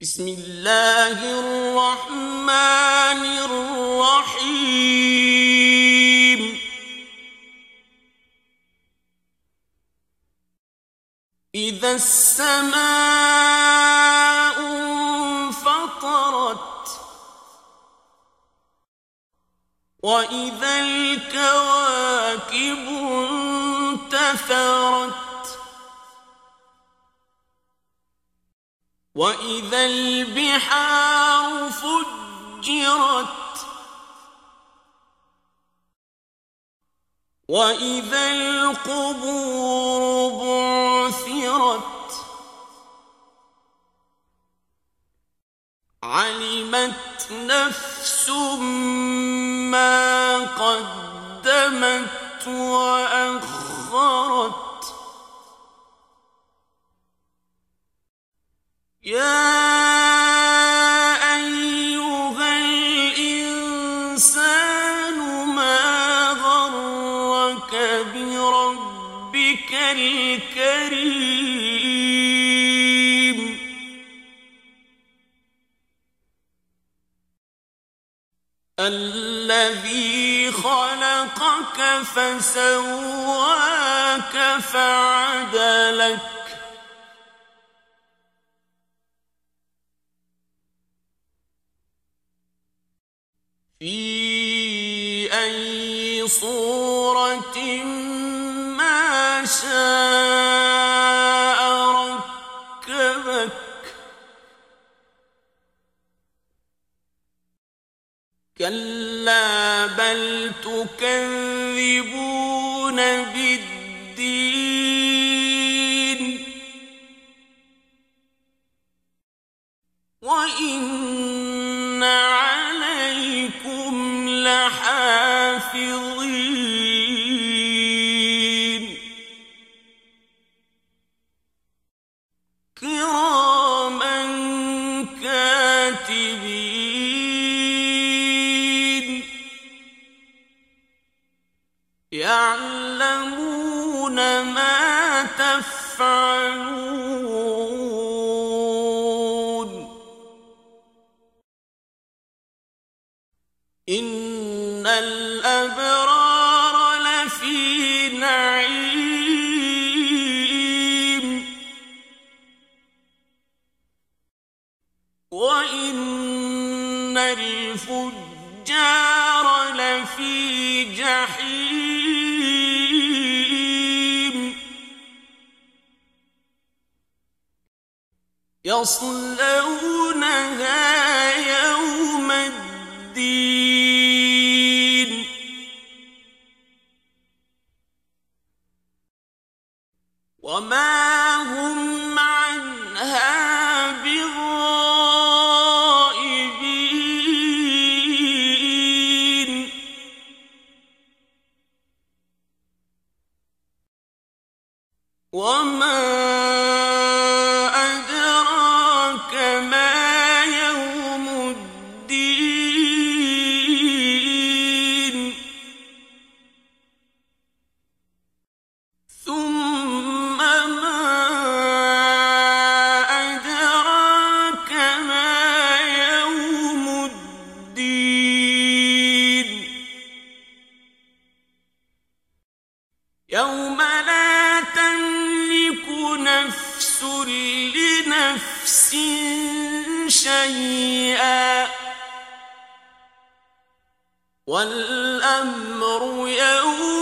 بسم الله الرحمن الرحيم. إذا السماء انفطرت وإذا الكواكب انتثرت واذا البحار فجرت واذا القبور بعثرت علمت نفس ما قدمت واخرت الذي خلقك فسواك فعدلك في أي صورة ما شاء ركبك كلا بل تكذبون بالدين وإن لحافظين كراما كاتبين. يعلمون ما تفعلون. الأبرار لفي نعيم وإن الفجار لفي جحيم يصلونها وما هم عنها بغائبين وما يوم لا تملك نفس لنفس شيئا. والأمر يوم